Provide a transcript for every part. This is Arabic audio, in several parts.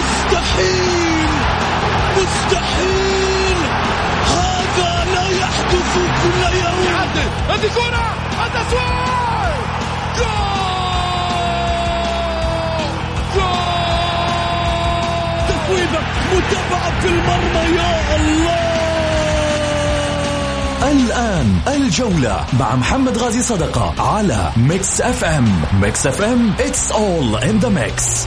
مستحيل! مستحيل! هذا لا يحدث كل يوم! هذه كرة! التسويق جول! متابعة في المرمى يا الله! الآن الجولة مع محمد غازي صدقة على Mix FM. Mix FM it's all in the mix.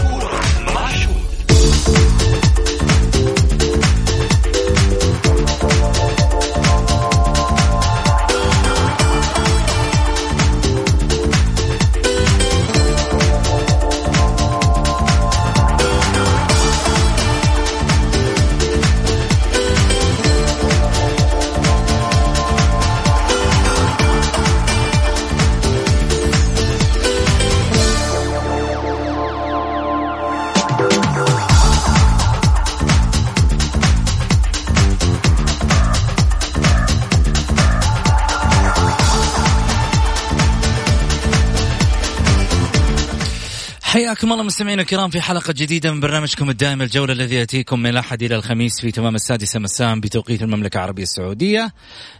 حياكم الله مستمعينا الكرام في حلقة جديدة من برنامجكم الدائم الجولة الذي يأتيكم من الأحد إلى الخميس في تمام السادسة مساء بتوقيت المملكة العربية السعودية.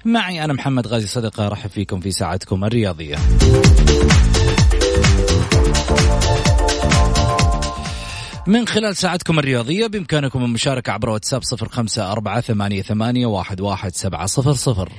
معي أنا محمد غازي صدقة أرحب فيكم في ساعتكم الرياضية. من خلال ساعتكم الرياضية بإمكانكم المشاركة عبر واتساب صفر خمسة أربعة ثمانية, ثمانية واحد, واحد سبعة صفر صفر.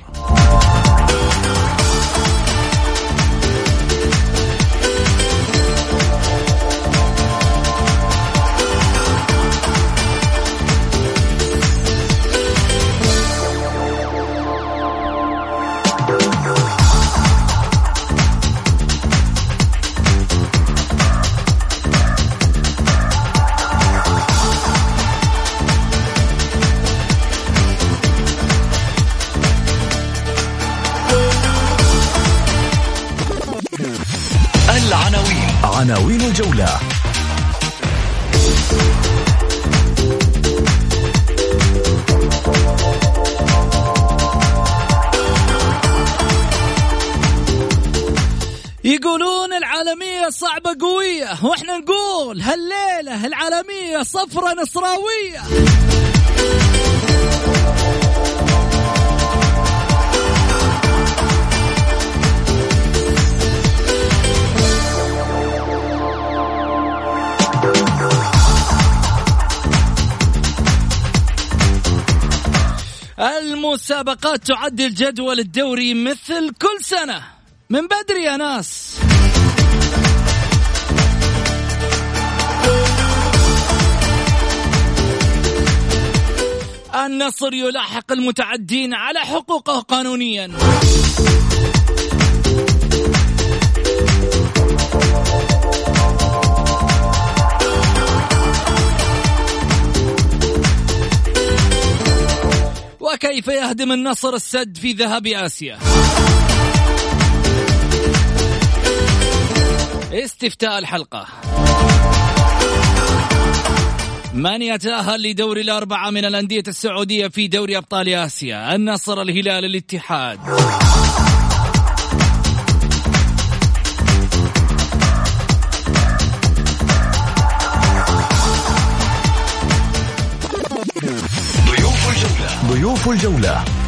يقولون العالمية صعبة قوية وإحنا نقول هالليلة العالمية صفرة نصراوية المسابقات تعدل جدول الدوري مثل كل سنة. من بدري يا ناس. النصر يلاحق المتعدين على حقوقه قانونيا. وكيف يهدم النصر السد في ذهاب آسيا؟ استفتاء الحلقة. من يتأهل لدور الأربعة من الأندية السعودية في دوري أبطال آسيا؟ النصر الهلال الاتحاد. ضيوف الجولة. ضيوف الجولة.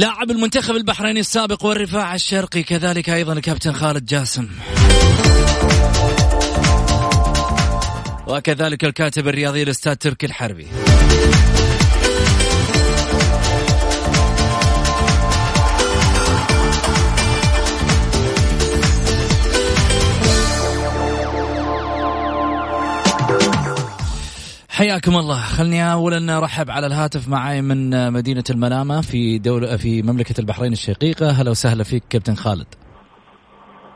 لاعب المنتخب البحريني السابق والرفاع الشرقي كذلك أيضا الكابتن خالد جاسم. وكذلك الكاتب الرياضي الأستاذ تركي الحربي. حياكم الله. خلني اولا أرحب على الهاتف معي من مدينة المنامة في دولة في مملكة البحرين الشقيقة. هلا وسهلا فيك كابتن خالد.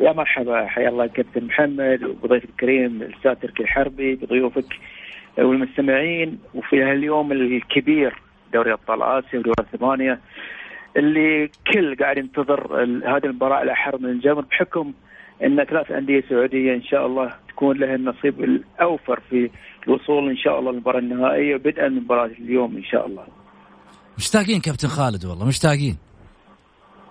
يا مرحبا. حيا الله كابتن محمد وبضيف الكريم الأستاذ تركي الحربي بضيوفك والمستمعين. وفي هاليوم الكبير دوري أبطال آسيا ودوري الثمانيه اللي كل قاعد ينتظر هذه المباراة الاحر من الجمر بحكم إن ثلاث أندية سعودية إن شاء الله تكون له النصيب الأوفر في الوصول إن شاء الله للمباراة النهائية بدءا من مباراة اليوم إن شاء الله. مشتاقين كابتن خالد والله مشتاقين.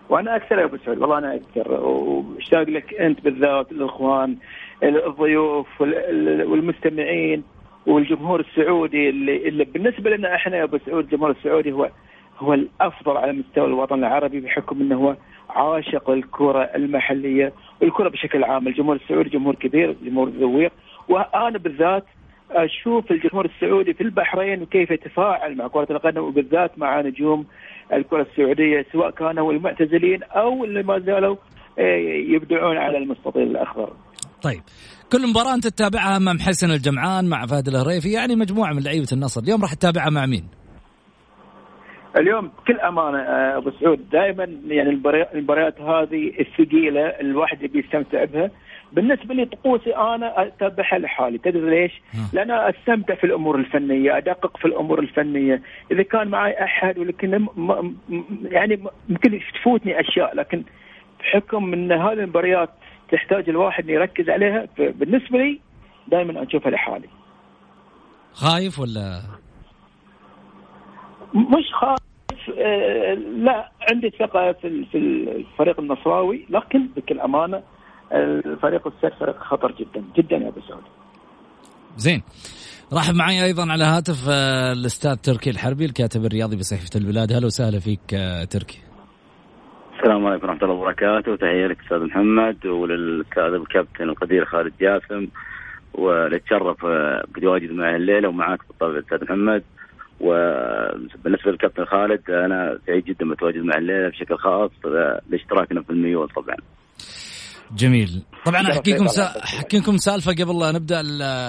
وأنا أكثر يا أبو سعود والله أنا أكثر ومشتاق لك أنت بالذات الإخوان الضيوف والمستمعين والجمهور السعودي اللي, اللي بالنسبة لنا إحنا يا أبو سعود الجمهور السعودي هو هو الأفضل على مستوى الوطن العربي بحكم إنه هو عاشق الكرة المحلية والكرة بشكل عام، الجمهور السعودي جمهور كبير، جمهور ذويق، وأنا بالذات أشوف الجمهور السعودي في البحرين وكيف يتفاعل مع كرة القدم وبالذات مع نجوم الكرة السعودية سواء كانوا المعتزلين أو اللي ما زالوا إيه، يبدعون على المستطيل الأخضر. طيب كل مباراة أنت تتابعها مع محسن الجمعان مع فهد الهريفي يعني مجموعة من لعيبة النصر اليوم راح تتابعها مع مين؟ اليوم بكل أمانة آه، أبو سعود دائما يعني المباريات هذه الثقيلة الواحد يبي يستمتع بها بالنسبة لي طقوسي أنا اتابعها لحالي. تدري ليش؟ لأن أستمتع في الأمور الفنية أدقق في الأمور الفنية. إذا كان معي أحد ولكن يعني ممكن تفوتني أشياء لكن بحكم إن هذه المباريات تحتاج الواحد يركز عليها بالنسبة لي دائما أشوفها لحالي. خايف ولا؟ مش خايف آه، لا عندي ثقة في في الفريق النصراوي لكن بكل أمانة الفريق السير فريق خطر جدا جدا يا أبو سعود. زين. رحب معي أيضا على هاتف آه، الأستاذ تركي الحربي الكاتب الرياضي بصحيفة البلاد. هلا وسهلا فيك آه، تركي. السلام عليكم ورحمة الله وبركاته. وتحيه لك أستاذ محمد وللاستاذ الكابتن القدير خالد جاسم ونتشرف بتواجد معي الليلة ومعاك بالطبع الاستاذ محمد. وبالنسبة للكابتن خالد أنا سعيد جدا بتواجد مع الليلة بشكل خاص لاشتراكنا في الميول طبعا. جميل. طبعا أحكيكم سا... أحكيكم سالفة قبل لا نبدأ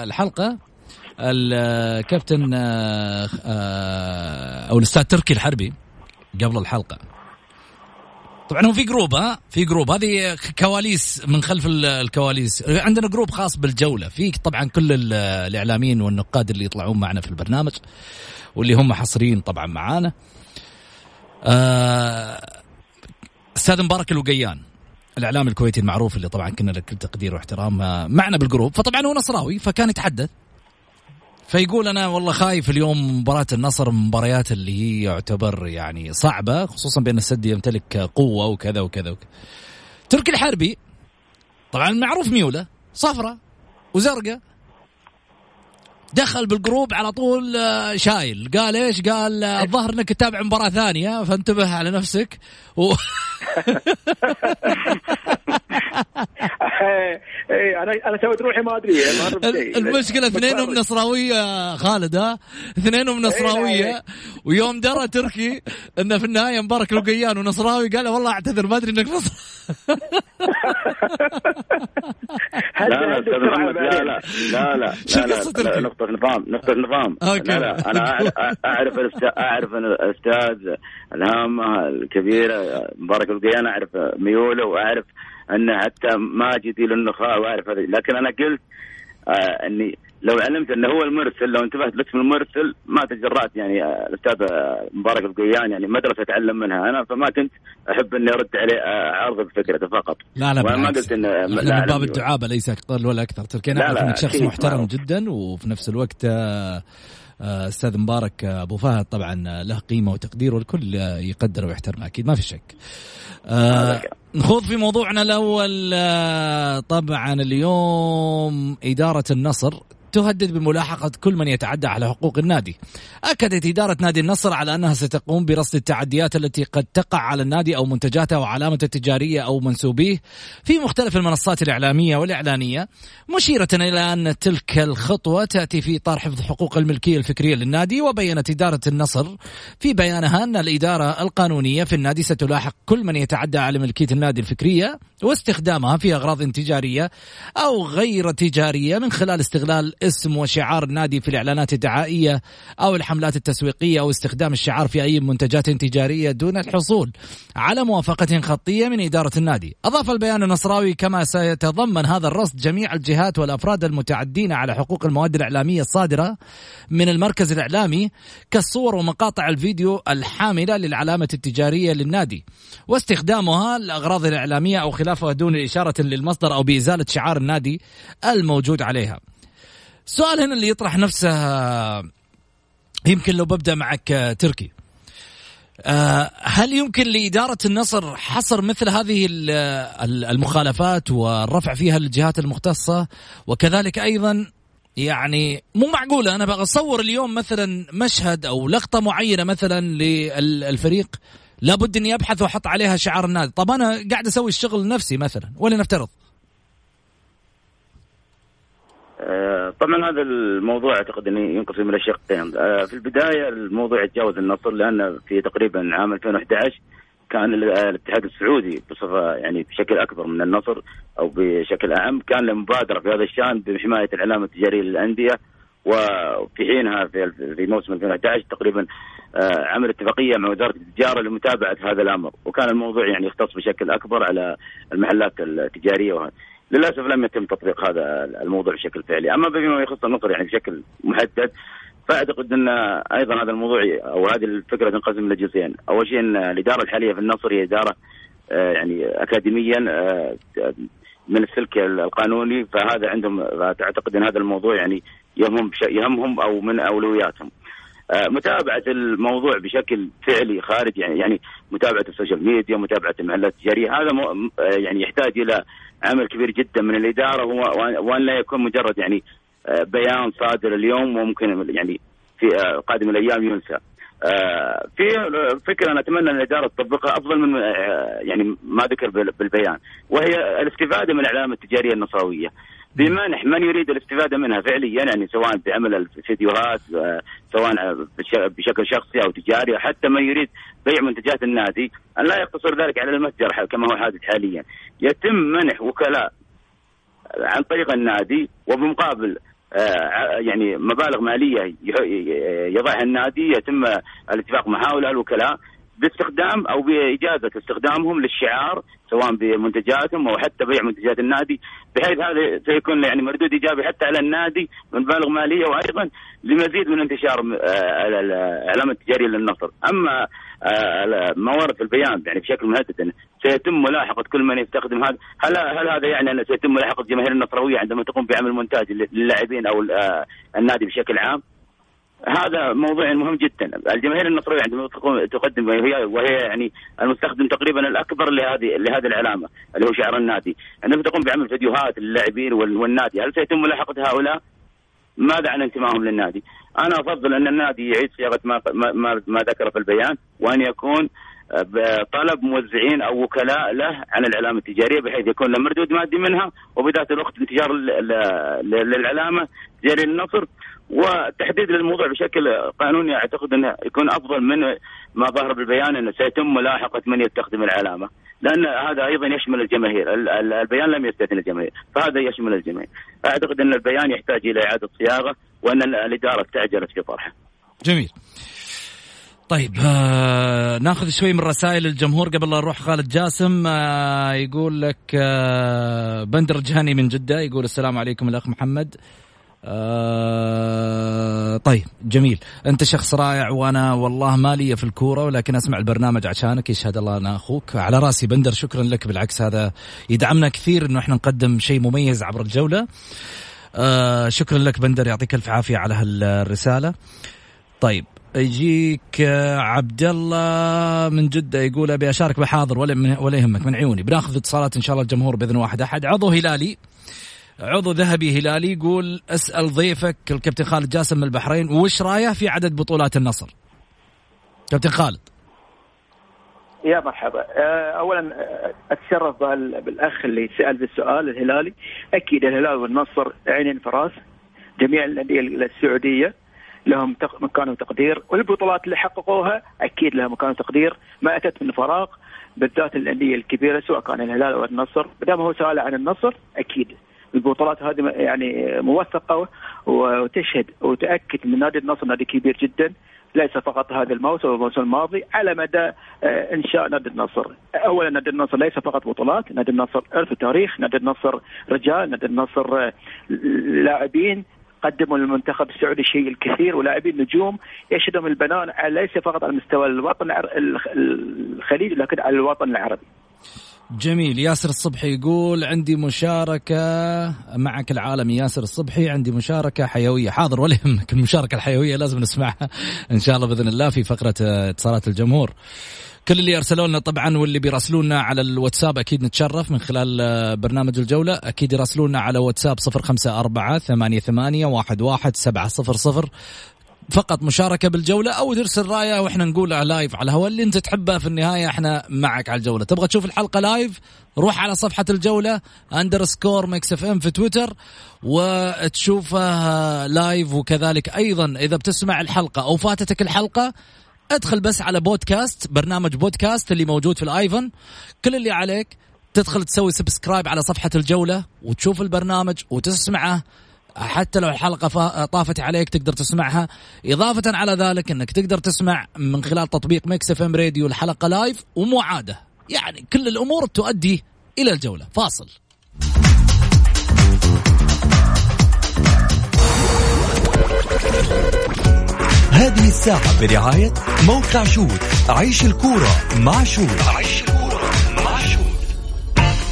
الحلقة. الكابتن آه، آه، أو الأستاذ تركي الحربي قبل الحلقة. طبعا هو في group ها؟ في group هذه كواليس من خلف الكواليس. عندنا group خاص بالجولة. في طبعا كل الإعلاميين والنقاد اللي يطلعون معنا في البرنامج واللي هم حصريين طبعا معانا. آه، أستاذ مبارك الوقيان. الإعلام الكويتي المعروف اللي طبعا كنا له كل تقدير واحترام آه، معنا بالجروب فطبعا هو نصراوي فكان يتحدث فيقول أنا والله خايف اليوم مباراة النصر من المباريات اللي هي يعتبر يعني صعبة خصوصا بأن السد يمتلك قوة وكذا وكذا, وكذا. تركي الحربي طبعا معروف ميوله صفرة وزرقاء دخل بالجروب على طول آه، شايل. قال إيش؟ قال آه، الظاهر إنك تتابع مباراة ثانية فانتبه على نفسك و... إيه أنا أنا سويت روحي ما أدري المشكلة اثنينهم نصراوية خالد ها؟ اثنينهم إيه، نصراوية. إيه. ويوم درى تركي انه في النهاية مبارك لقيان ونصراوي قال والله أعتذر ما أدري إنك نصر. لا لا لا لا لا لا شو قصة نقطة نظام نقطة نظام. لا لا أنا أعرف أعرف الأستاذ الهامة الكبيرة مبارك القيان أعرف ميولة وأعرف أنه حتى ماجدي للنخاء وأعرف هذا. لكن أنا قلت آه إني لو علمت أنه هو المرسل لو انتبهت لاسم المرسل ما تجرأت يعني آه، الأستاذ آه، مبارك القيان يعني مدرسه أتعلم منها. أنا فما كنت أحب إني أرد عليه آه، أعرضه بفكرته فقط. لا لا ما قلت إنه لا من باب الدعابة ليس أقل ولا أكثر. تركي أنا أعرف إنك شخص محترم معروف. جدا وفي نفس الوقت أستاذ مبارك أبو فهد طبعا له قيمة وتقدير والكل يقدره ويحترمه أكيد ما في شك. آه نخوض في موضوعنا الأول آه، طبعا اليوم إدارة النصر تهدد بملاحقة كل من يتعدى على حقوق النادي. أكدت إدارة نادي النصر على أنها ستقوم برصد التعديات التي قد تقع على النادي أو منتجاته وعلامته التجارية أو منسوبيه في مختلف المنصات الإعلامية والإعلانية مشيرة إلى أن تلك الخطوة تأتي في إطار حفظ حقوق الملكية الفكرية للنادي وبينت إدارة النصر في بيانها أن الإدارة القانونية في النادي ستلاحق كل من يتعدى على ملكية النادي الفكرية واستخدامها في أغراض تجارية أو غير تجارية من خلال استغلال اسم وشعار النادي في الإعلانات الدعائية أو الحملات التسويقية أو استخدام الشعار في أي منتجات تجارية دون الحصول على موافقة خطية من إدارة النادي. أضاف البيان النصراوي كما سيتضمن هذا الرصد جميع الجهات والأفراد المتعدين على حقوق المواد الإعلامية الصادرة من المركز الإعلامي كالصور ومقاطع الفيديو الحاملة للعلامة التجارية للنادي واستخدامها لأغراض الإعلامية أو خلافها دون إشارة للمصدر أو بإزالة شعار النادي الموجود عليها. السؤال هنا اللي يطرح نفسه يمكن لو ببدأ معك تركي. آه، هل يمكن لإدارة النصر حصر مثل هذه المخالفات والرفع فيها للجهات المختصة؟ وكذلك أيضا يعني مو معقولة أنا بصور اليوم مثلا مشهد أو لقطة معينة مثلا للفريق لابد إني أبحث وأحط عليها شعار النادي. طب أنا قاعد أسوي الشغل نفسي مثلا ولنفترض آه، طبعا هذا الموضوع أعتقد إنه ينقسم إلى شقين. آه، في البداية الموضوع يتجاوز النصر لأن في تقريبا عام 2011 كان الاتحاد السعودي بصفه يعني بشكل أكبر من النصر أو بشكل أعم. كان له مبادرة في هذا الشأن بحماية العلامه التجاريه للأندية. وفي حينها في موسم 2011 تقريبا آه، عمل اتفاقية مع وزارة التجارة لمتابعة هذا الأمر. وكان الموضوع يعني يختص بشكل أكبر على المحلات التجارية وهذا. للأسف لم يتم تطبيق هذا الموضوع بشكل فعلي، أما بما يخص النصر يعني بشكل محدد فأعتقد أن أيضا هذا الموضوع أو هذه الفكرة تنقسم إلى جزئين، أول شيء أن الإدارة الحالية في النصر هي إدارة آه، يعني اكاديميا آه، من السلك القانوني. فهذا عندهم اعتقد أن هذا الموضوع يعني يهمهم يهمهم أو من أولوياتهم. آه، متابعة الموضوع بشكل فعلي خارج يعني يعني متابعة ال social media متابعة المحلات التجارية هذا يعني يحتاج إلى عمل كبير جدا من الإدارة وان لا يكون مجرد يعني آه، بيان صادر اليوم وممكن يعني في آه، قادم الأيام ينسى. آه، في فكرة أنا أتمنى أن الإدارة تطبقها أفضل من يعني ما ذكر بالبيان وهي الاستفادة من العلامة التجارية النصراوية. بمنح من يريد الاستفادة منها فعليا يعني سواء بعمل الفيديوهات سواء بشكل شخصي أو تجاري أو حتى من يريد بيع منتجات النادي أن لا يقتصر ذلك على المتجر كما هو حادث حاليا. يتم منح وكلاء عن طريق النادي وبمقابل آه، يعني مبالغ مالية يضعها النادي يتم الاتفاق مع هؤلاء الوكلاء باستخدام أو بإجازة استخدامهم للشعار سواء بمنتجاتهم أو حتى بيع منتجات النادي. بحيث هذا سيكون يعني مردود إيجابي حتى على النادي من مبالغ مالية وأيضا لمزيد من انتشار آه، الأعلام التجاريه للنصر، أما آه، في البيان يعني بشكل مهدد سيتم ملاحقة كل من يستخدم هذا، هل هل هذا يعني انه سيتم ملاحقة الجماهير النصراويه عندما تقوم بعمل مونتاج للاعبين أو آه، النادي بشكل عام؟ هذا موضوع مهم جدا، الجماهير النصراويه عندما تقدم وهي وهي يعني المستخدم تقريبا الأكبر لهذه لهذه العلامة اللي هو شعار النادي، عندما تقوم بعمل فيديوهات للاعبين والنادي، هل سيتم ملاحقة هؤلاء؟ ماذا عن انتمائهم للنادي؟ أنا أفضل أن النادي يعيد صياغة ما ما, ما ذكر في البيان وأن يكون بطلب موزعين أو وكلاء له عن العلامه التجارية بحيث يكون له مردود مادي منها وبذات الوقت انتشار للعلامة تجاريه النصر وتحديد للموضوع بشكل قانوني أعتقد أنه يكون أفضل من ما ظهر بالبيان انه سيتم ملاحقة من يستخدم العلامة. لأن هذا أيضا يشمل الجماهير. البيان لم يستثني الجماهير. فهذا يشمل الجماهير. اعتقد أن البيان يحتاج إلى إعادة صياغة وأن الإدارة استعجلت في طرحه. جميل. طيب آه ناخذ شوي من رسائل الجمهور قبل لا نروح. خالد جاسم آه يقول لك آه بندر جهني من جدة يقول السلام عليكم الأخ محمد. آه طيب جميل. أنت شخص رائع وأنا والله ما لي في الكورة ولكن أسمع البرنامج عشانك. يشهد الله أنا أخوك على رأسي. بندر شكرا لك. بالعكس هذا يدعمنا كثير إنه إحنا نقدم شيء مميز عبر الجولة. آه شكرا لك بندر. يعطيك ألف عافية على هالرسالة. طيب يجيك عبد الله من جدة يقول أبي أشارك بحاضر ولا ولا يهمك من عيوني. بناخذ اتصالات إن شاء الله الجمهور بإذن واحد أحد. عضو هلالي عضو ذهبي هلالي يقول اسأل ضيفك الكابتن خالد جاسم من البحرين وش رايه في عدد بطولات النصر؟ كابتن خالد. يا مرحبا. آه، اولا آه، أتشرف بالأخ اللي سأل بالسؤال الهلالي. أكيد الهلال والنصر عينين فراس جميع الأندية السعودية لهم مكان وتقدير. والبطولات اللي حققوها أكيد لها مكان وتقدير. ما أتت من فراغ بالذات الأندية الكبيرة سواء كان الهلال أو النصر. ما دام هو سؤال عن النصر أكيد البطولات هذه يعني موثقة وتشهد وتأكد من نادي النصر نادي كبير جدا ليس فقط هذا الموسم والموسم الماضي على مدى آه، إنشاء نادي النصر. اولا نادي النصر ليس فقط بطولات، نادي النصر ارث تاريخ، نادي النصر رجال، نادي النصر آه، لاعبين قدموا للمنتخب السعودي الشيء الكثير ولاعبين نجوم يشهدهم البناء ليس فقط على مستوى الوطن الخليجي لكن على الوطن العربي. جميل. ياسر الصبحي يقول عندي مشاركة معك العالمي. ياسر الصبحي عندي مشاركة حيوية. حاضر ولا يهمك المشاركة الحيوية لازم نسمعها. إن شاء الله بإذن الله في فقرة اتصالات الجمهور. كل اللي ارسلوا لنا طبعا واللي بيراسلونا على الواتساب أكيد نتشرف من خلال برنامج الجولة. أكيد يراسلونا على واتساب 054 88 11700 فقط مشاركة بالجولة أو ترسل رأية وإحنا نقولها live على الهواء اللي أنت تحبه في النهاية إحنا معك على الجولة. تبغى تشوف الحلقة live روح على صفحة الجولة underscore Mix FM في تويتر وتشوفها live وكذلك أيضا إذا بتسمع الحلقة أو فاتتك الحلقة ادخل بس على بودكاست برنامج بودكاست اللي موجود في الآيفون. كل اللي عليك تدخل تسوي subscribe على صفحة الجولة وتشوف البرنامج وتسمعه. حتى لو الحلقة طافت عليك تقدر تسمعها. إضافة على ذلك أنك تقدر تسمع من خلال تطبيق Mix FM Radio الحلقة live ومعادة. يعني كل الأمور تؤدي إلى الجولة. فاصل. هذه الساعة برعاية موقع شوت عيش الكورة مع شوت عيش الكورة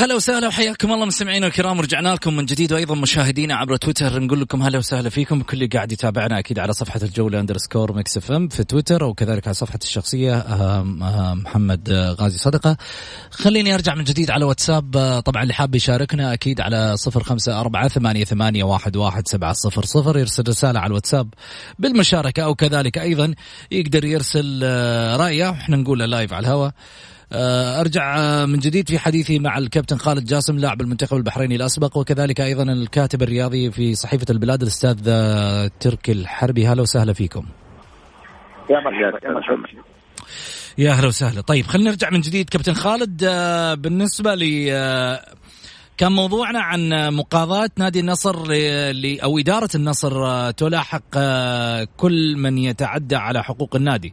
هلا وسهلا وحياكم الله مستمعينا الكرام رجعنا لكم من جديد وأيضا مشاهدينا عبر تويتر. نقول لكم هلا وسهلا فيكم. كل اللي قاعد يتابعنا أكيد على صفحة الجولة underscore Mix FM في تويتر وكذلك على صفحة الشخصية محمد غازي صدقة. خليني أرجع من جديد على واتساب. طبعا اللي حاب يشاركنا أكيد على صفر خمسة أربعة ثمانية, ثمانية واحد, واحد سبعة صفر صفر. يرسل رسالة على الواتساب بالمشاركة أو كذلك أيضا يقدر يرسل رأيه. إحنا نقوله لايف على الهواء. آه، أرجع آه، من جديد في حديثي مع الكابتن خالد جاسم لاعب المنتخب البحريني الأسبق. وكذلك أيضا الكاتب الرياضي في صحيفة البلاد الأستاذ آه، تركي الحربي. هلا وسهلا فيكم. يا مرحبا يا أهلا وسهلا. طيب خلينا نرجع من جديد. كابتن خالد بالنسبة لي كان موضوعنا عن مقاضاة نادي النصر أو إدارة النصر تلاحق كل من يتعدى على حقوق النادي.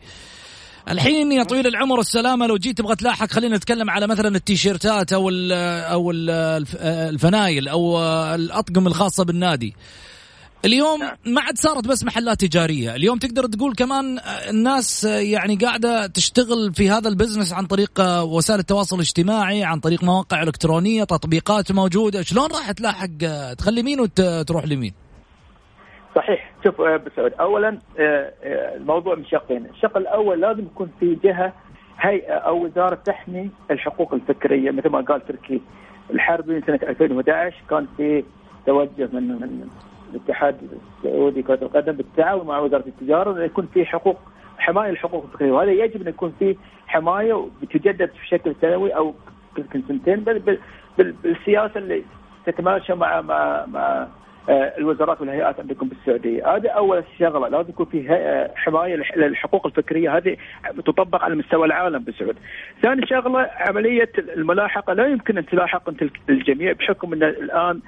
الحين يا طويل العمر والسلامه لو جيت تبغى تلاحق خلينا نتكلم على مثلا التيشيرتات أو ال أو ال الفنايل أو الأطقم الخاصة بالنادي. اليوم ما عاد صارت بس محلات تجارية. اليوم تقدر تقول كمان الناس يعني قاعدة تشتغل في هذا ال business عن طريق وسائل التواصل الاجتماعي عن طريق مواقع إلكترونية تطبيقات موجودة. شلون راح تلاحق؟ تخلي مين وتروح لمين؟ صحيح. شوف آه، سعود اولا آه، آه، الموضوع من شقين، الشق الأول لازم يكون في جهة هيئة أو وزارة تحمي الحقوق الفكرية. مثل ما قال تركي الحربي سنة 2011 كان في توجه من من الاتحاد السعودي كره القدم بالتعاون مع وزارة التجارة إنه يكون في حقوق حماية الحقوق الفكرية. وهذا يجب ان يكون في حماية بتجدد بشكل سنوي أو كل سنتين بالسياسة اللي تتماشى مع مع مع الوزارات والهيئات عندكم بالسعودية، هذا أول شغلة. لازم يكون في آه، حماية للحقوق الفكرية. هذه تطبق على مستوى العالم بالسعود. ثاني شغلة عملية الملاحقة. لا يمكن أن تلاحق أنت الجميع بحكم أن الآن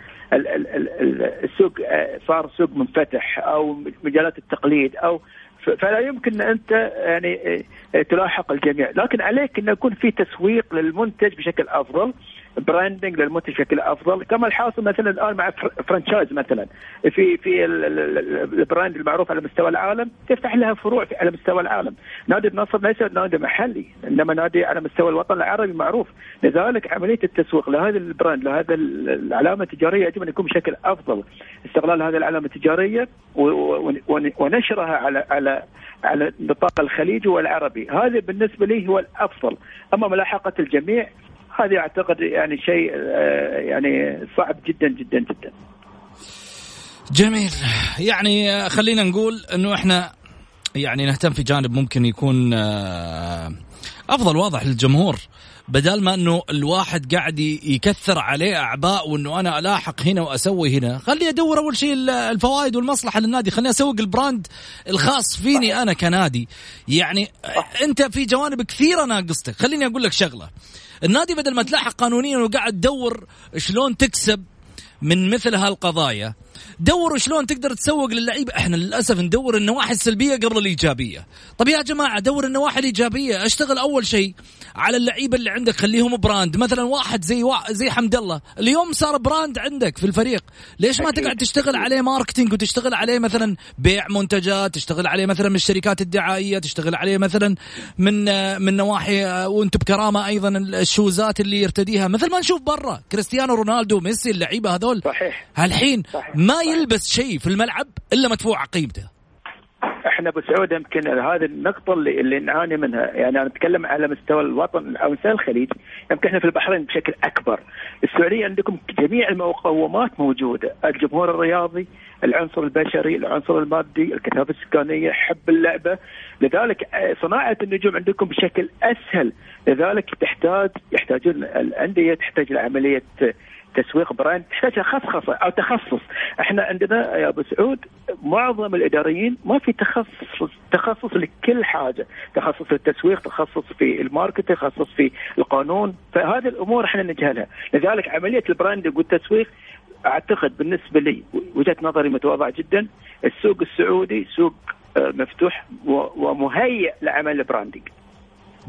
السوق آه، صار سوق منفتح أو مجالات التقليد أو فلا يمكن أن أنت يعني تلاحق الجميع، لكن عليك انه يكون في تسويق للمنتج بشكل أفضل. branding للمنتج بشكل أفضل كما الحاصل مثلا الآن مع franchise مثلا. في في ال brand المعروف على مستوى العالم تفتح لها فروع على مستوى العالم. نادي النصر ليس نادي محلي إنما نادي على مستوى الوطن العربي معروف. لذلك عملية التسويق لهذا ال brand لهذا العلامة التجارية يجب أن يكون بشكل أفضل. استغلال هذه العلامة التجارية ونشرها على على على نطاق الخليجي والعربي. هذا بالنسبة لي هو الأفضل. أما ملاحقة الجميع هذه أعتقد يعني شيء آه، يعني صعب جدا جدا جدا. جميل. يعني خلينا نقول إنه إحنا يعني نهتم في جانب ممكن يكون آه، أفضل واضح للجمهور. بدل ما إنه الواحد قاعد يكثر عليه أعباء وإنه أنا ألاحق هنا وأسوي هنا خلي أدور أول شيء الفوائد والمصلحة للنادي. خليني اسوق البراند الخاص فيني أنا كنادي. يعني أنت في جوانب كثيرة ناقصتك. خليني أقول لك شغلة. النادي بدل ما تلاحق قانونيا وقاعد تدور شلون تكسب من مثل هالقضايا دوروا شلون تقدر تسوق للعيبة. إحنا للأسف ندور النواحي السلبية قبل الإيجابية. طب يا جماعة دور النواحي الإيجابية. أشتغل أول شيء على اللعيبة اللي عندك خليهم brand. مثلا واحد زي وا... زي حمد الله. اليوم صار brand عندك في الفريق. ليش ما تقعد تشتغل عليه marketing وتشتغل عليه مثلا بيع منتجات تشتغل عليه مثلا من الشركات الدعائية تشتغل عليه مثلا من من نواحي وانت بكرامة أيضا الشوزات اللي يرتديها. مثل ما نشوف برا كريستيانو رونالدو ميسي اللعيبة هذول. صحيح. هالحين صحيح. ما يلبس شيء في الملعب إلا مدفوع قيمته. إحنا ابو سعود يمكن هذه النقطة اللي, اللي نعاني منها. يعني أنا أتكلم على مستوى الوطن أو مستوى الخليج. يمكن إحنا في البحرين بشكل أكبر. السعودية عندكم جميع المقومات موجودة. الجمهور الرياضي العنصر البشري العنصر المادي الكثافة السكانية حب اللعبة. لذلك صناعة النجوم عندكم بشكل أسهل. لذلك تحتاج يحتاجون الأندية تحتاج لعملية تسويق brand تحتاج خصخصه أو تخصص. إحنا عندنا يا أبو سعود معظم الإداريين ما في تخصص تخصص لكل حاجة. تخصص في التسويق تخصص في ال market تخصص في القانون. فهذه الأمور إحنا نجهلها. لذلك عملية ال branding والتسويق أعتقد بالنسبة لي وجهة نظري متواضعة جدا السوق السعودي سوق آه، مفتوح ومهيئ لعمل البراندنج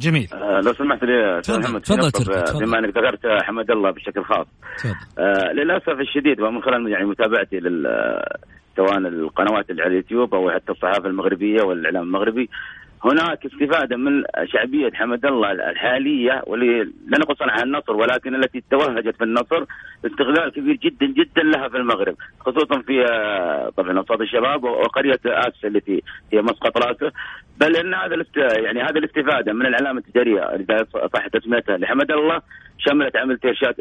جميل. آه لو سمحت لي أستاذ محمد تفضل بما أنك ذكرت حمد الله بشكل خاص. آه للأسف الشديد ومن خلال يعني متابعتي لل سواء القنوات اللي على اليوتيوب أو حتى الصحافة المغربية والإعلام المغربي هناك استفادة من شعبية حمد الله الحالية واللي لا نقول صنعها النصر ولكن التي توهجت في النصر استغلال كبير جدا جدا لها في المغرب خصوصا في آه، طبعا اوساط الشباب وقرية اسس التي هي مسقط رأسه. بل إن هذا يعني هذه الاستفادة من العلامه التجاريه اذا صح تسميتها لحمد الله شملت عمل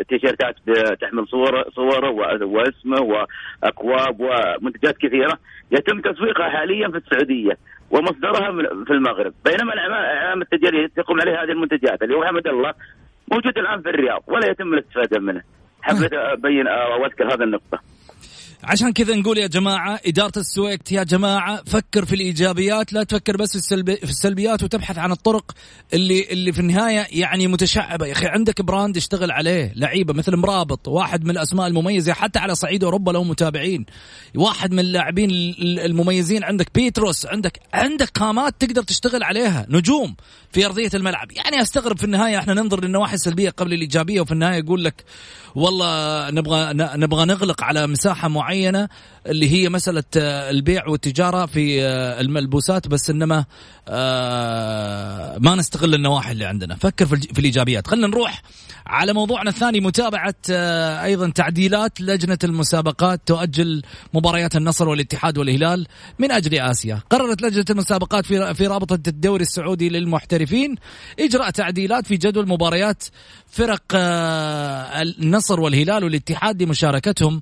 تيشيرتات تحمل صور صوره واسمه واكواب ومنتجات كثيره يتم تسويقها حاليا في السعودية ومصدرها في المغرب. بينما العلامه التجاريه تقوم عليها هذه المنتجات اللي هو حمد الله موجود الآن في الرياض ولا يتم الاستفادة منه. حبيت ابين أو اذكر هذه النقطة. عشان كذا نقول يا جماعة إدارة السويكت يا جماعة فكر في الإيجابيات لا تفكر بس في, السلبي في السلبيات وتبحث عن الطرق اللي اللي في النهاية يعني متشعبة. يا أخي عندك brand اشتغل عليه لعيبة مثل مرابط واحد من الأسماء المميزة حتى على صعيد أوروبا له متابعين. واحد من اللاعبين المميزين عندك بيتروس عندك عندك قامات تقدر تشتغل عليها. نجوم في أرضية الملعب. يعني أستغرب في النهاية إحنا ننظر للنواحي السلبية قبل الإيجابية وفي النهاية يقول لك والله نبغى نبغى نغلق على مساحة معينة. اللي هي مسألة آه، البيع والتجارة في آه، الملبوسات بس إنما آه، ما نستغل النواحي اللي عندنا. فكر في الإيجابيات. خلينا نروح على موضوعنا الثاني متابعة أيضا تعديلات لجنة المسابقات تؤجل مباريات النصر والاتحاد والهلال من أجل آسيا. قررت لجنة المسابقات في في رابطة الدوري السعودي للمحترفين إجراء تعديلات في جدول مباريات فرق النصر والهلال والاتحاد لمشاركتهم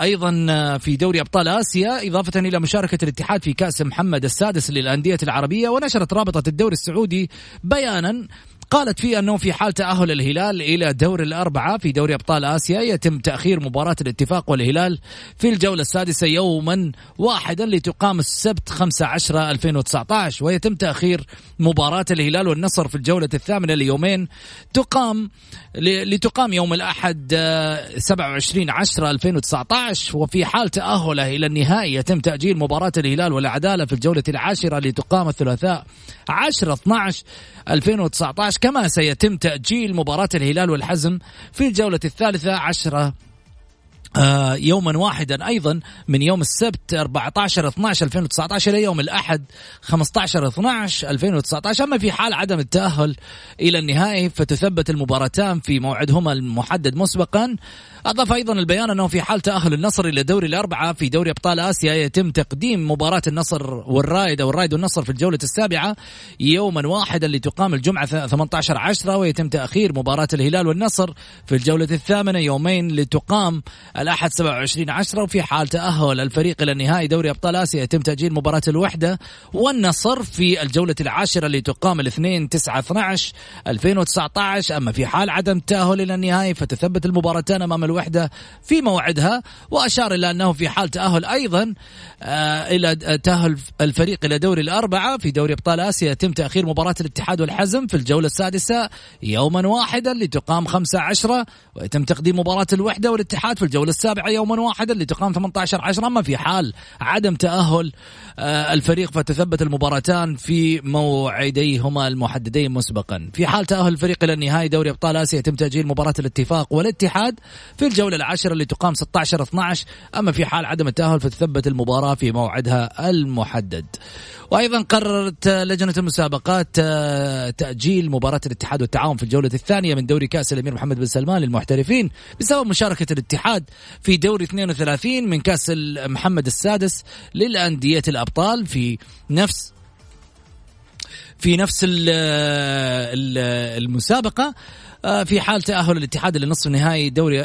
أيضا في دوري أبطال آسيا إضافة إلى مشاركة الاتحاد في كأس محمد السادس للأندية العربية ونشرت رابطة الدوري السعودي بيانا قالت فيه أنه في حال تأهل الهلال إلى دور الأربعة في دوري أبطال آسيا يتم تأخير مباراة الاتفاق والهلال في الجولة السادسة يوما واحدا لتقام السبت 5 10 2019 ويتم تأخير مباراة الهلال والنصر في الجولة الثامنة ليومين تقام لتقام يوم الأحد 27 10 2019 وفي حال تأهله إلى النهائي يتم تأجيل مباراة الهلال والعدالة في الجولة العاشرة لتقام الثلاثاء 10 12 2019 كما سيتم تأجيل مباراة الهلال والحزم في الجولة الثالثة عشرة يوما واحدا. أيضا من يوم السبت 14 12 2019 إلى يوم الأحد 15 12 2019 اما في حال عدم التأهل إلى النهائي فتثبت المباراتان في موعدهما المحدد مسبقا. أضاف أيضا البيان أنه في حال تأهل النصر إلى دوري الأربعة في دوري أبطال آسيا يتم تقديم مباراة النصر والرايد أو الرايد والنصر في الجولة السابعة يوما واحدا لتقام الجمعة 18 10 ويتم تأخير مباراة الهلال والنصر في الجولة الثامنة. يومين لتقام الأحد 27 10 وفي حال تأهل الفريق إلى النهائي دوري أبطال آسيا يتم تأجيل مباراة الوحدة والنصر في الجولة العاشرة اللي تقام الاثنين 9 12 2019 أما في حال عدم التأهل إلى النهائي فتثبت المباراتان أمام الوحدة في موعدها وأشار إلى أنه في حال تأهل أيضا آه إلى تأهل الفريق إلى دوري الأربعة. في دوري أبطال آسيا يتم تأخير مباراة الاتحاد والحزم في الجولة السادسة يوما واحدا لتقام 5 10 ويتم تقديم مباراة الوحدة والاتحاد في الجولة السابعة يوما واحدا لتقام 18 10 أما في حال. عدم تأهل آه الفريق فتثبت المباراتان في موعديهما المحددين مسبقا. في حال تأهل الفريق إلى النهائي دوري أبطال آسيا يتم تأجيل مباراة الاتفاق والاتحاد في الجولة العاشرة اللي تقام 16 12 أما في حال عدم التأهل فتثبت المباراة في موعدها المحدد. وأيضا قررت لجنة المسابقات آه، تأجيل مباراة الاتحاد والتعاون في الجولة الثانية من دوري كأس الأمير محمد بن سلمان للمحترفين بسبب مشاركة الاتحاد في دوري 32 من كأس محمد السادس للأندية الأبطال في نفس في نفس المسابقه آه، في حال تأهل الاتحاد لنصف نهائي دوري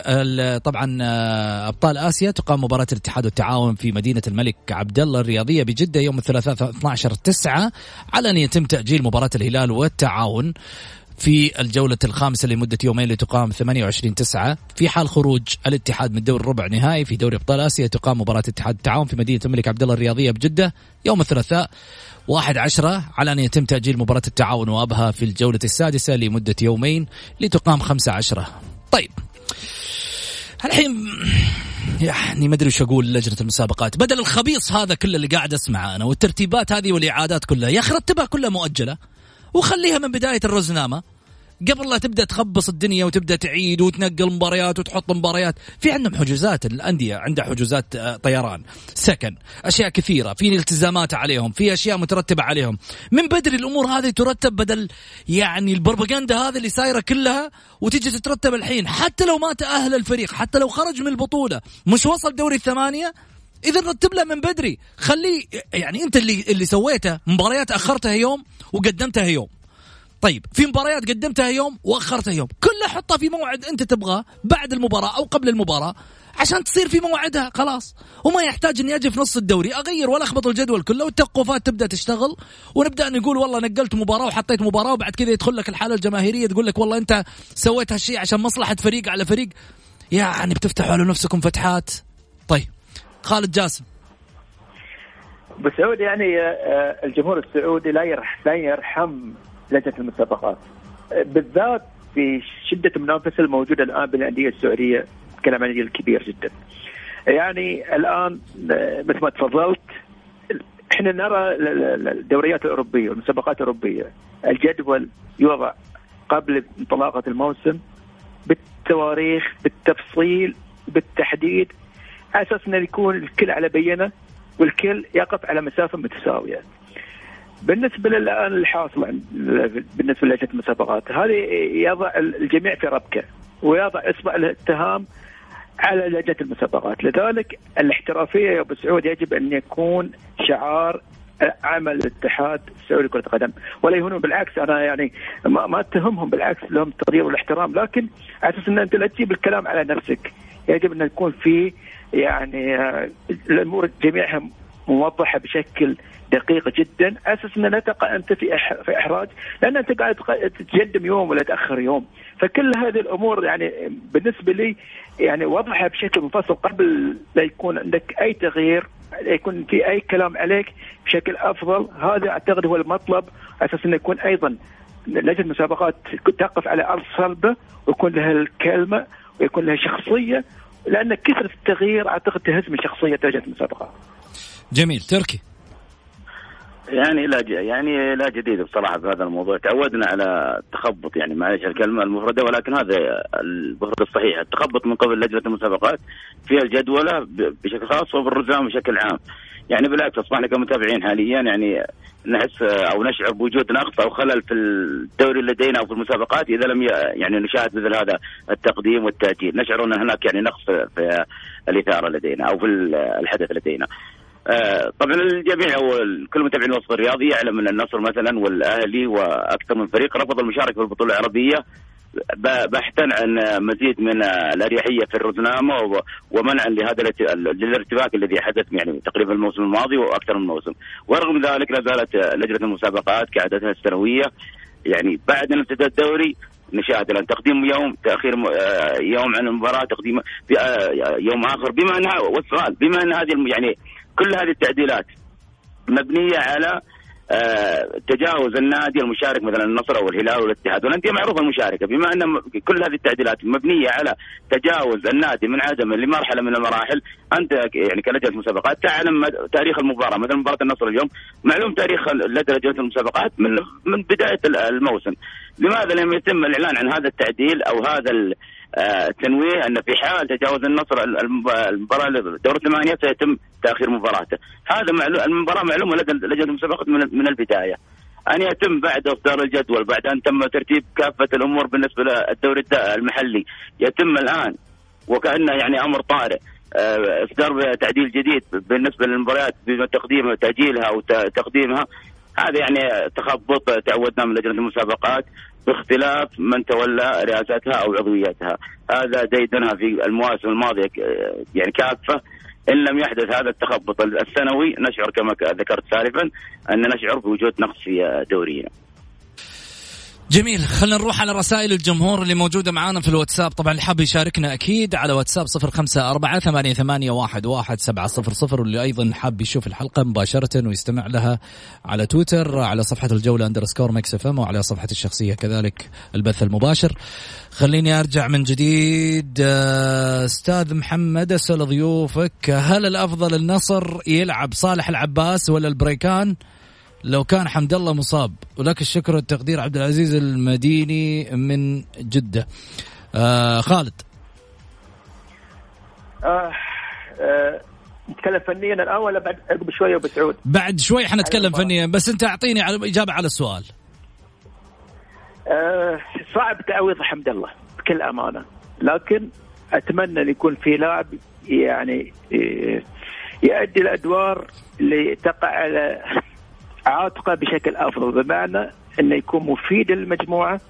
طبعا آه، أبطال آسيا تقام مباراة الاتحاد والتعاون في مدينة الملك عبد الله الرياضية بجدة يوم الثلاثاء 12 9 على أن يتم تأجيل مباراة الهلال والتعاون في الجولة الخامسة لمدة يومين لتقام 28 9 في حال خروج الاتحاد من دور الربع نهائي في دوري أبطال آسيا تقام مباراة الاتحاد التعاون في مدينة الملك عبد الله الرياضية بجدة يوم الثلاثاء واحد عشرة على أن يتم تأجيل مباراة التعاون وأبها في الجولة السادسة لمدة يومين لتقام خمسة عشرة. طيب. الحين يعني ما أدري وش أقول لجنه المسابقات. بدل الخبيص هذا كله اللي قاعد أسمعه أنا والترتيبات هذه والإعادات كلها يا أخي رتبها كلها مؤجلة وخليها من بداية الرزنامة. قبل لا تبدأ تخبص الدنيا وتبدأ تعيد وتنقل مباريات وتحط مباريات في عندهم حجوزات الأندية عندها حجوزات آه، طيران سكن أشياء كثيرة في التزامات عليهم في أشياء مترتبة عليهم. من بدري الأمور هذه ترتب بدل يعني البروباغندا هذه اللي صايره كلها وتجي تترتب الحين. حتى لو ما تاهل الفريق حتى لو خرج من البطولة مش وصل دوري الثمانية إذا رتب له من بدري. خليه يعني أنت اللي اللي سويته مباريات أخرتها يوم وقدمتها يوم. طيب في مباريات قدمتها يوم وأخرتها يوم. كلها حطها في موعد أنت تبغاه بعد المباراة أو قبل المباراة عشان تصير في موعدها خلاص. وما يحتاج إني أجي في نص الدوري أغير ولا أخبط الجدول كله والتوقفات تبدأ تشتغل ونبدأ نقول والله نقلت مباراة وحطيت مباراة وبعد كذا يدخل لك الحالة الجماهيرية تقول لك والله أنت سويت هالشيء عشان مصلحة فريق على فريق. يعني بتفتحوا على نفسكم فتحات. طيب خالد جاسم. بسعود يعني آه، الجمهور السعودي لا يرحم لا يرحم لجنه المسابقات بالذات في شدة المنافسة الموجودة الآن بين الانديه السعودية كلام عن الكبير جدا. يعني الآن مثل ما تفضلت إحنا نرى الدوريات الأوروبية والمسابقات الأوروبية الجدول يوضع قبل انطلاقة الموسم بالتواريخ بالتفصيل بالتحديد أساس انه يكون الكل على بينة والكل يقف على مسافة متساوية. بالنسبة للآن الحاصل بالنسبة لجنه المسابقات هذه يضع الجميع في ربكة ويضع إصبع الاتهام على لجنه المسابقات. لذلك الاحترافية يا ابو سعود يجب أن يكون شعار عمل الاتحاد السعودي لكرة القدم. ولا يهونون بالعكس أنا يعني ما, ما أتهمهم بالعكس لهم التقدير والاحترام. لكن على أساس أن أنت لا تجيب الكلام على نفسك يجب أن يكون في يعني آه، الأمور جميعها موضحة بشكل دقيق جدا. أساس ان لا تقع أنت في في إحراج لأن أنت قاعد تتقدم يوم ولا تأخر يوم. فكل هذه الأمور يعني بالنسبة لي يعني وضعها بشكل منفصل قبل لا يكون عندك أي تغيير يكون في أي كلام عليك بشكل أفضل. هذا أعتقد هو المطلب. أساس أنه يكون أيضا لجنة المسابقات تقف على أرض صلبة ويكون لها الكلمة ويكون لها شخصية لأن كثرة التغيير أعتقد تهز من شخصيه لجنه المسابقات. جميل تركي. يعني لا يعني لا جديد بصراحة في هذا الموضوع. تعودنا على التخبط يعني معلش الكلمة المفردة ولكن هذا المفرد الصحيح. التخبط من قبل لجنة المسابقات في الجدولة بشكل خاص وبالرزام بشكل عام. يعني بالعكس أصبحنا كمتابعين حاليا يعني نحس أو نشعر بوجود نقص أو خلل في الدوري لدينا أو في المسابقات إذا لم يعني نشاهد مثل هذا التقديم والتاجيل نشعر أن هناك يعني نقص في الإثارة لدينا أو في الحدث لدينا. طبعا الجميع أو كل متابعين الوسط الرياضي يعلم أن النصر مثلا والأهلي وأكثر من فريق رفض المشاركة في البطولة العربية بحثا عن مزيد من الأريحية في الرزنامة ومنعا لهذا الارتباك الذي حدث يعني تقريبا الموسم الماضي وأكثر من موسم ورغم ذلك لا زالت لجنة المسابقات كعادتها السنوية يعني بعد ان ابتدى الدوري نشاهد الان تقديم يوم تأخير آه، يوم عن المباراة تقديم آه، يوم آخر. بما أنها والسؤال بما أن هذه يعني كل هذه التعديلات مبنية على آه، تجاوز النادي المشارك مثلا النصر أو الهلال والاتحاد والانديه معروفه المشاركه بما أن كل هذه التعديلات مبنية على تجاوز النادي من عدم لمرحلة من المراحل أنت يعني كلجنه مسابقات تعلم تاريخ المباراة. مثلا مباراة النصر اليوم معلوم تاريخ لجنه المسابقات من من بداية الموسم. لماذا لم يتم الإعلان عن هذا التعديل أو هذا التنويه أن في حال تجاوز النصر المباراة دور الثمانية سيتم تأخير مباراته، هذا معلوم المباراة معلومة لدى لجنه المسابقات من البداية. أن يتم بعد إصدار الجدول بعد أن تم ترتيب كافة الأمور بالنسبة للدوري المحلي. يتم الآن وكأنه يعني أمر طارئ آه، إصدار تعديل جديد بالنسبة للمباريات بتقديم تأجيلها أو تقديمها. هذا يعني تخبط تعودنا من لجنة المسابقات. باختلاف من تولى رئاستها أو عضويتها هذا ديدنها في المواسم الماضية يعني كافه إن لم يحدث هذا التخبط السنوي نشعر كما ذكرت سالفا أن نشعر بوجود نقص في دورينا. جميل خلينا نروح على رسائل الجمهور اللي موجودة معانا في الواتساب. طبعا اللي حاب يشاركنا أكيد على واتساب صفر خمسة أربعة ثمانية, ثمانية واحد, واحد سبعة صفر صفر. واللي أيضا حاب يشوف الحلقة مباشرة ويستمع لها على تويتر على صفحة الجولة underscore Mix FM وعلى صفحة الشخصية كذلك البث المباشر. خليني أرجع من جديد. آه، أستاذ محمد أسأل ضيوفك هل الأفضل النصر يلعب صالح العباس ولا البريكان؟ لو كان حمد الله مصاب ولك الشكر والتقدير عبد العزيز المديني من جدة. آه خالد. آه آه نتكلم فنيا الآن ولا بعد؟ عقب شوية أبو سعود؟ بعد شوي حنتكلم فنيا بس أنت أعطيني على إجابة على السؤال. آه صعب تعويض حمد الله بكل أمانة. لكن أتمنى أن يكون في لاعب يعني آه، يؤدي الأدوار اللي تقع على عاتقه بشكل أفضل بمعنى إنه يكون مفيد للمجموعة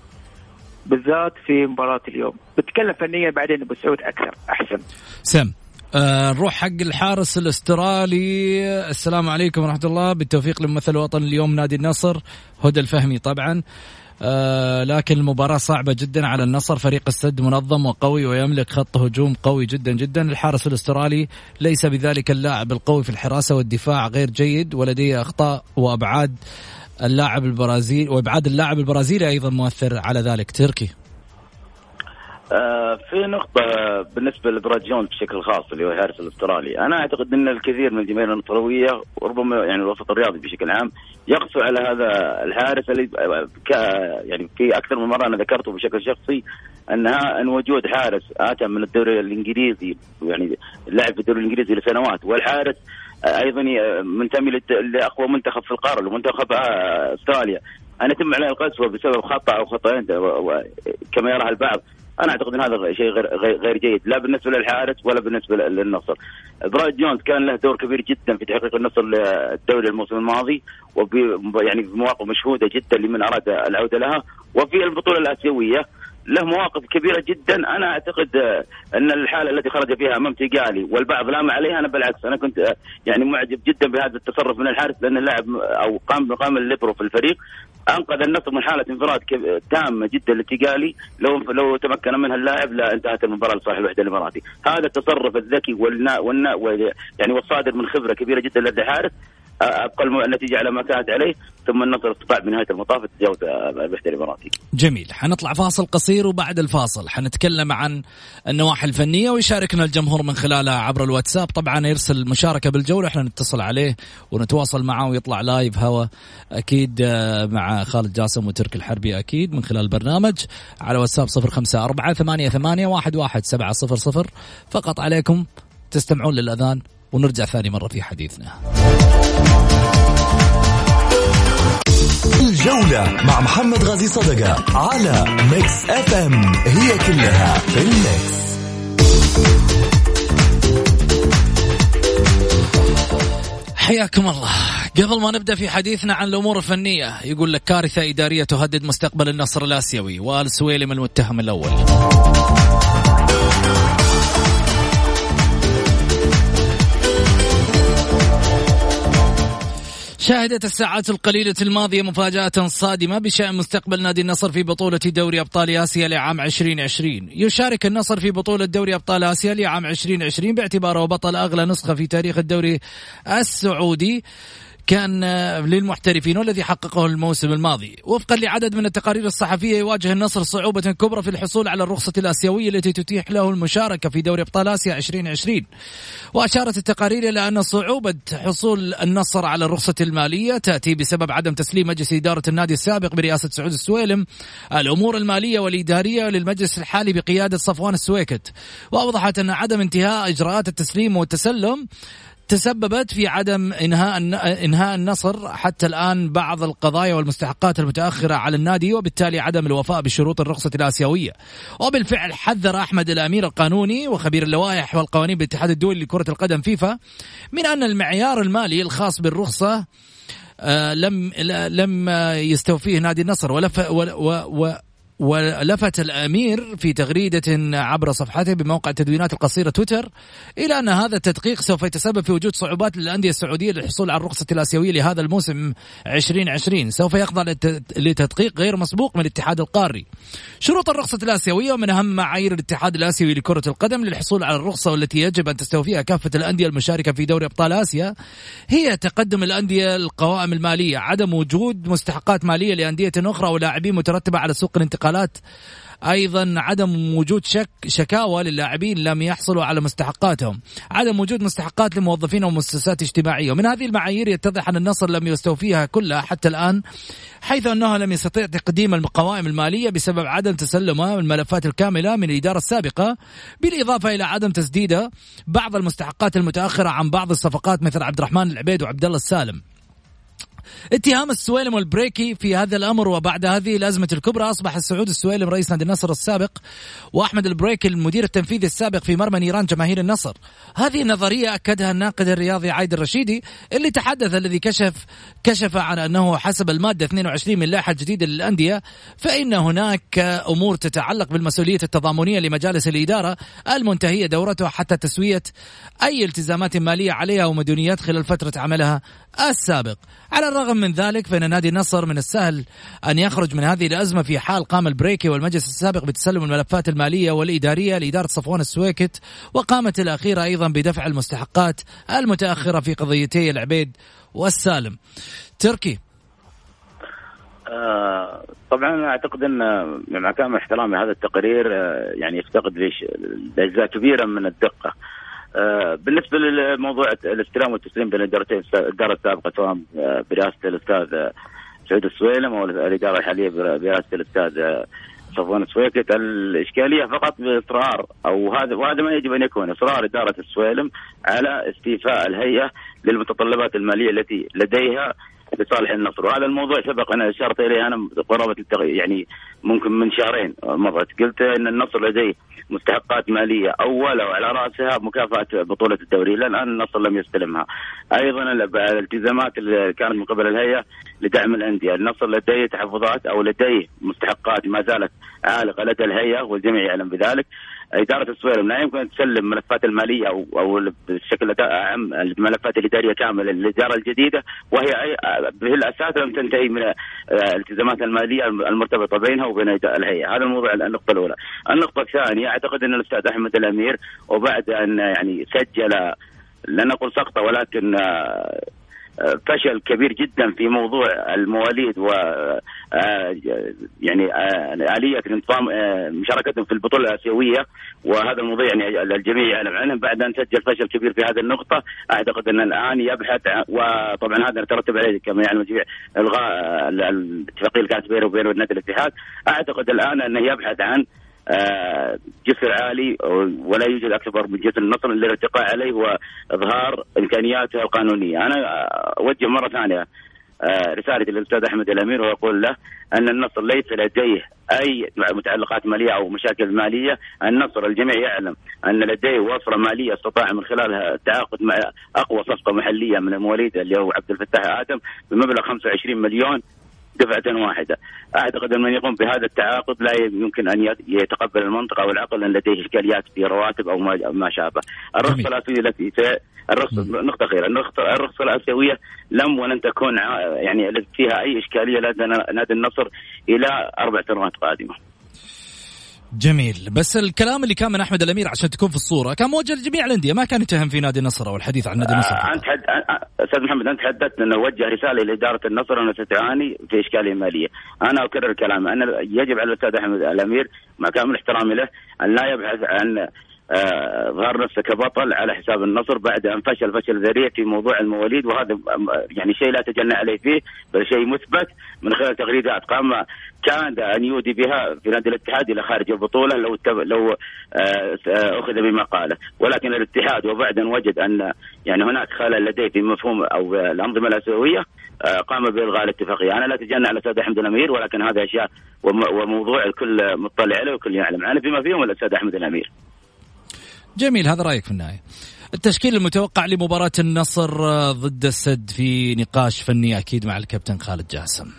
بالذات في مباراة اليوم. بتكلم فنيا بعدين أبو سعود أكثر أحسن. سم آه نروح حق الحارس الأسترالي. السلام عليكم ورحمة الله. بالتوفيق لممثل الوطن اليوم نادي النصر هدى الفهمي طبعا. آه لكن المباراة صعبة جدا على النصر. فريق السد منظم وقوي ويملك خط هجوم قوي جدا جدا. الحارس الأسترالي ليس بذلك اللاعب القوي في الحراسة والدفاع غير جيد ولديه أخطاء وأبعاد اللاعب البرازيلي وأبعاد اللاعب البرازيلي أيضا مؤثر على ذلك. تركي. آه، في نقطة بالنسبة لبراد جونز بشكل خاص اللي هو الحارس الأسترالي، أنا أعتقد أن الكثير من الجماهير النصراوية وربما يعني الوسط الرياضي بشكل عام يقسو على هذا الحارس اللي يعني في أكثر من مرة أنا ذكرته بشكل شخصي أنها أن وجود حارس آتى من الدوري الإنجليزي يعني لعب في الدوري الإنجليزي لسنوات والحارس أيضا منتمي لأقوى منتخب في القارة لمنتخب أستراليا. ان يتم عليه القسوة بسبب خطأ أو خطأين كما يراها البعض. أنا أعتقد إن هذا شيء غير غير جيد لا بالنسبة للحارس ولا بالنسبة للنصر. برايد جونز كان له دور كبير جدا في تحقيق النصر للدوري الموسم الماضي وب يعني بمواقف مشهودة جدا لمن أراد العودة لها وفي البطولة الآسيوية له مواقف كبيرة جدا أنا أعتقد أن الحالة التي خرج فيها أمام تيجالي والبعض لام عليها أنا بالعكس أنا كنت يعني معجب جدا بهذا التصرف من الحارس لأن اللاعب أو قام بقام الليبرو في الفريق أنقذ النصر من حالة انفراد تامة جدا لتيجالي لو لو تمكن منها اللاعب لانتهت المباراة لصالح الوحدة الإماراتي. هذا التصرف الذكي والنا والنا يعني والصادر من خبرة كبيرة جدا لدى الحارس ابقى النتيجة على ما كانت عليه ثم النصر استطاع بنهايه المطاف تجاوز الوحده الإماراتي. جميل، حنطلع فاصل قصير وبعد الفاصل حنتكلم عن النواحي الفنية ويشاركنا الجمهور من خلالها عبر الواتساب، طبعا يرسل مشاركة بالجولة إحنا نتصل عليه ونتواصل معه ويطلع لايف هوا أكيد آه، مع خالد جاسم وترك الحربي أكيد من خلال البرنامج. على واتساب 054 88 11 700 فقط عليكم تستمعون للأذان ونرجع ثاني مرة في حديثنا. الجولة مع محمد غازي صدقة على Mix FM هي كلها في ال Mix حياكم الله. قبل ما نبدأ في حديثنا عن الأمور الفنية يقول لك كارثة إدارية تهدد مستقبل النصر الآسيوي وآل سويلم المتهم الأول. شهدت الساعات القليلة الماضية مفاجأة صادمة بشأن مستقبل نادي النصر في بطولة دوري أبطال آسيا لعام 2020 يشارك النصر في بطولة دوري أبطال آسيا لعام 2020 باعتباره بطل أغلى نسخة في تاريخ الدوري السعودي. كان للمحترفين والذي حققه الموسم الماضي. وفقا لعدد من التقارير الصحفية يواجه النصر صعوبة كبرى في الحصول على الرخصة الآسيوية التي تتيح له المشاركة في دوري أبطال آسيا 2020 وأشارت التقارير إلى أن صعوبة حصول النصر على الرخصة المالية تأتي بسبب عدم تسليم مجلس إدارة النادي السابق برئاسة سعود السويلم. الأمور المالية والإدارية للمجلس الحالي بقيادة صفوان السويكت. وأوضحت أن عدم انتهاء إجراءات التسليم والتسلم تسببت في عدم إنهاء إنهاء النصر حتى الآن بعض القضايا والمستحقات المتأخرة على النادي وبالتالي عدم الوفاء بشروط الرخصة الآسيوية. وبالفعل حذر أحمد الأمير القانوني وخبير اللوائح والقوانين بالاتحاد الدولي لكرة القدم فيفا من أن المعيار المالي الخاص بالرخصة آه لم لم يستوفيه نادي النصر ولف و ولفت الأمير في تغريدة عبر صفحته بموقع التدوينات القصيرة تويتر إلى أن هذا التدقيق سوف يتسبب في وجود صعوبات للأندية السعودية للحصول على الرخصة الآسيوية لهذا الموسم 2020 سوف يخضع لتدقيق غير مسبوق من الاتحاد القاري. شروط الرخصة الآسيوية ومن أهم معايير الاتحاد الآسيوي لكرة القدم للحصول على الرخصة والتي يجب أن تستوفيها كافة الأندية المشاركة في دوري أبطال آسيا هي تقدم الأندية القوائم المالية، عدم وجود مستحقات مالية لأندية أخرى ولاعبين مترتبة على سوق الانتقال الانتقالات. أيضا عدم وجود شك شكاوى للاعبين لم يحصلوا على مستحقاتهم. عدم وجود مستحقات لموظفين ومؤسسات اجتماعية. ومن هذه المعايير يتضح أن النصر لم يستوفيها كلها حتى الآن حيث أنه لم يستطيع تقديم القوائم المالية بسبب عدم تسلمها الملفات الكاملة من الإدارة السابقة بالإضافة إلى عدم تسديد بعض المستحقات المتأخرة عن بعض الصفقات مثل عبد الرحمن العبيد وعبد الله السالم. اتهام السويلم والبريكي في هذا الأمر وبعد هذه الأزمة الكبرى أصبح السعود السويلم رئيس نادي النصر السابق وأحمد البريكي المدير التنفيذي السابق في مرمى نيران جماهير النصر. هذه النظرية أكدها الناقد الرياضي عايد الرشيدي اللي تحدث الذي كشف كشف عن أنه حسب المادة 22 من اللائحه الجديده للأندية فإن هناك أمور تتعلق بالمسؤولية التضامنية لمجالس الإدارة المنتهية دورتها حتى تسوية أي التزامات مالية عليها ومديونيات خلال فترة عملها السابق. على الرغم من ذلك فإن نادي النصر من السهل أن يخرج من هذه الأزمة في حال قام البريكي والمجلس السابق بتسلم الملفات المالية والإدارية لإدارة صفوان السويكت وقامت الأخيرة أيضا بدفع المستحقات المتأخرة في قضيتي العبيد والسالم. تركي. آه طبعا أنا أعتقد أن مع كامل احترامي هذا التقرير آه يعني يفتقد ليش؟ اجزاء كبيره من الدقة. بالنسبة لموضوع الاستلام والتسليم بين الإدارتين الإدارة السابقة سواء آه، برئاسة الأستاذ آه، سعود السويلم أو الاداره الحاليه برئاسة الأستاذ صفوان السويكت الإشكالية فقط بإصرار أو هذا وهذا ما يجب أن يكون إصرار إدارة السويلم على استيفاء الهيئة للمتطلبات المالية التي لديها لصالح النصر. وهذا الموضوع سبق أنا أشرت إليه أنا قرابة يعني ممكن من شهرين مرت. قلت إن النصر لديه مستحقات مالية اول وعلى رأسها مكافأة بطولة الدوري. إلى الآن النصر لم يستلمها. أيضا الالتزامات اللي كانت من قبل الهيئة لدعم الأندية. النصر لديه تحفظات أو لديه مستحقات ما زالت عالقة لدى الهيئة والجميع يعلم بذلك. إدارة السويرم لا يمكن أن تسلم الملفات المالية أو أو بشكل اعم الملفات الإدارية كاملة للإدارة الجديدة وهي في الأساس لم تنتهي من الالتزامات المالية المرتبطة بينها وبين الهيئة، هذا الموضوع النقطة الأولى. النقطة الثانية أعتقد أن الأستاذ أحمد الأمير وبعد أن يعني سجل لا نقول سقطه ولكن فشل كبير جدا في موضوع المواليد و آه، يعني آه، آلية انضمام آه، مشاركتهم في البطولة الآسيوية. وهذا الموضوع يعني الجميع يعلم عنه. بعد أن سجل فشل كبير في هذه النقطة أعتقد أن الآن يبحث وطبعا هذا يترتب عليه كما يعلم الجميع إلغاء الاتفاقية اللي كانت بينه وبين نادي الاتحاد. أعتقد الآن أنه يبحث عن جسر عالي ولا يوجد أكبر من جسر النصر للارتقاء عليه واظهار إمكانياته القانونية، أنا أوجه مرة ثانية آه، رسالتي للأستاذ أحمد الأمير واقول له أن النصر ليس لديه أي متعلقات مالية أو مشاكل مالية. النصر الجميع يعلم أن لديه وفرة مالية استطاع من خلالها التعاقد مع أقوى صفقة محلية من المواليد اللي هو عبد الفتاح آدم بمبلغ 25 مليون دفعة واحدة. أعتقد أن من يقوم بهذا التعاقد لا يمكن أن يتقبل المنطقة أو العقل أن لديه إشكاليات في رواتب أو ما شابه الرخصة الآسيوية التي الرخصة نقطة أخيرة. الرخصة الآسيوية لم ولن تكون يعني فيها أي إشكالية. لدى نادي النصر إلى أربع سنوات قادمة. جميل. بس الكلام اللي كان من أحمد الأمير عشان تكون في الصورة كان موجه لجميع الأندية. ما كان يتهم في نادي النصر أو الحديث عن نادي النصر آه أنت حد... أستاذ محمد أنت حددت أنه وجه رسالة لاداره النصر انها ستعاني في إشكالية مالية. أنا أكرر كلامي. ان يجب على الأستاذ أحمد الأمير مع كامل احترامي له أن لا يبحث عن ظهر نفسه كبطل على حساب النصر بعد أن فشل فشل ذريع في موضوع المواليد وهذا يعني شيء لا تجنى عليه فيه بل شيء مثبت من خلال تغريدات قام كان أن يودي بها في نادي الاتحاد إلى خارج البطولة لو لو آه، أخذ بما قاله ولكن الاتحاد وبعد ان وجد أن يعني هناك خلل لديه في مفهوم أو الأنظمة الأسيوية آه، قام بإلغاء الاتفاقية، أنا لا أتجنى على الأستاذ أحمد الأمير ولكن هذه أشياء وموضوع الكل مطلع عليه والكل يعلم عنه بما فيهم الأستاذ أحمد الأمير. جميل هذا رأيك في النهاية. التشكيل المتوقع لمباراة النصر آه، ضد السد في نقاش فني أكيد مع الكابتن خالد جاسم.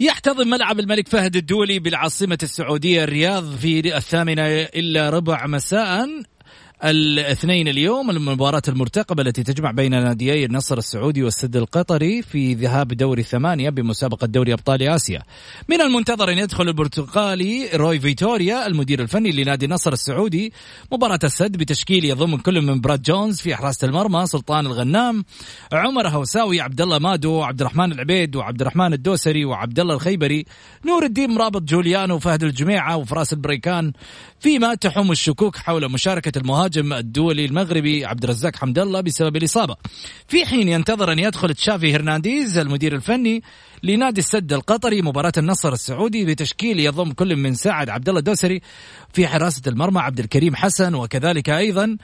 يحتضن ملعب الملك فهد الدولي بالعاصمة السعودية الرياض في الثامنة إلا ربع مساء. الاثنين اليوم المباراة المرتقبة التي تجمع بين ناديي النصر السعودي والسد القطري في ذهاب دوري الثمانية بمسابقة دوري أبطال آسيا. من المنتظر أن يدخل البرتغالي روي فيتوريا المدير الفني لنادي النصر السعودي. مباراة السد بتشكيل يضم كل من براد جونز في حراسة المرمى سلطان الغنام عمر هوساوي عبد الله مادو عبد الرحمن العبيد وعبد الرحمن الدوسري وعبد الله الخيبري نور الدين مرابط جوليانو وفهد الجميعة وفراس البريكان. فيما تحوم الشكوك حول مشاركة المهاجم الدولي المغربي عبد الرزاق حمد الله بسبب الإصابة. في حين ينتظر أن يدخل تشافي هرنانديز المدير الفني لنادي السد القطري مباراة النصر السعودي بتشكيل يضم كل من ساعد عبد الله الدوسري في حراسة المرمى عبد الكريم حسن وكذلك أيضا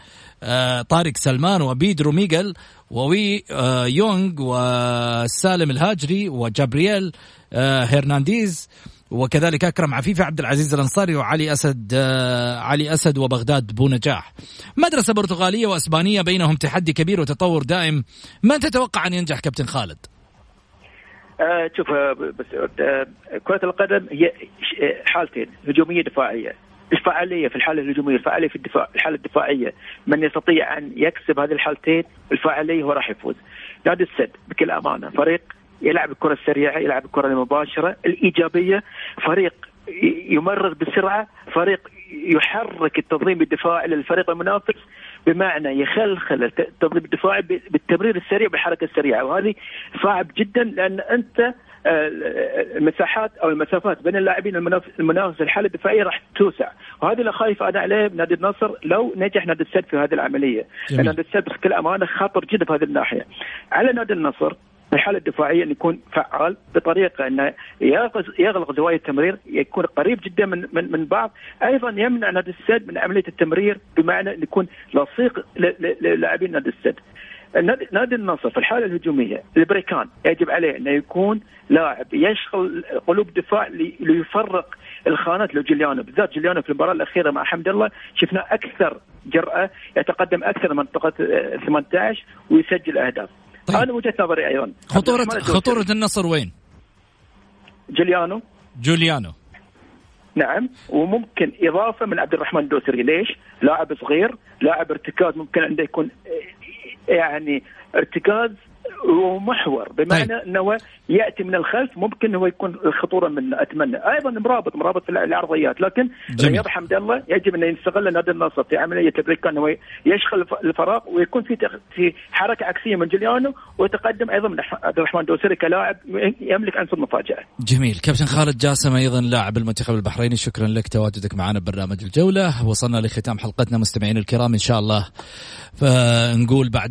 آه، طارق سلمان وبيدرو ميغل ووي آه، يونغ وسالم الهاجري وجابرييل آه، هرنانديز. وكذلك أكرم عفيفي عبد العزيز الأنصاري وعلي أسد آه، علي أسد وبغداد بو نجاح. مدرسة برتغاليه وأسبانية بينهم تحدي كبير وتطور دائم. من تتوقع أن ينجح كابتن خالد؟ آه شوف آه، بس آه كرة القدم هي حالتين هجومية دفاعية. الفعالية في الحالة الهجومية الفعالية في الدفاع الحالة الدفاعية. من يستطيع أن يكسب هذه الحالتين الفعالية هو راح يفوز. نادي السد بكل أمانة فريق يلعب الكرة السريعة يلعب الكرة المباشرة. الإيجابية فريق يمرر بسرعة فريق يحرك التنظيم الدفاعي للفريق المنافس بمعنى يخلخل التنظيم الدفاعي بالتمرير السريع بالحركة السريعة. وهذه صعب جدا لأن أنت آه، المساحات أو المسافات بين اللاعبين المنافس الحاله الدفاعيه راح توسع. وهذا اللي خايف أنا عليه بنادي النصر لو نجح نادي السد في هذه العملية. لأن نادي السد بكل أمانة خطر جدا في هذه الناحية. على نادي النصر الحالة الدفاعية أن يكون فعال بطريقة انه يغلق زوايا التمرير يكون قريب جدا من من, من بعض. أيضا يمنع نادي السد من عملية التمرير بمعنى أن يكون لصيق للاعبين نادي السد. نادي النصر في الحالة الهجومية البريكان يجب عليه انه يكون لاعب يشغل قلوب الدفاع ليفرق الخانات لجوليانو بالذات جوليانو في المباراة الأخيرة مع حمد الله شفنا أكثر جرأة يتقدم أكثر من منطقة 18 ويسجل أهداف. طيب. أنا وجهه نظري أيضا خطوره خطورة النصر وين؟ جوليانو جوليانو نعم وممكن إضافة من عبد الرحمن الدوسري ليش؟ لاعب صغير لاعب ارتكاز ممكن عنده يكون يعني ارتكاز ومحور بمعنى طيب. إنه يأتي من الخلف ممكن هو يكون الخطورة منه أتمنى. أيضا مرابط مرابط في العرضيات لكن غياب حمد الله يجب ان يستغل نادي النصر في عملية البريكان إنه يشغل الفراغ ويكون في في حركة عكسية من جوليانو ويتقدم أيضا من عبد الرحمن دوسري كلاعب يملك عنصر مفاجاه. جميل. كابتن خالد جاسم أيضا لاعب المنتخب البحريني شكرا لك. تواجدك معنا ببرنامج الجولة. وصلنا لختام حلقتنا مستمعين الكرام إن شاء الله. فنقول بعد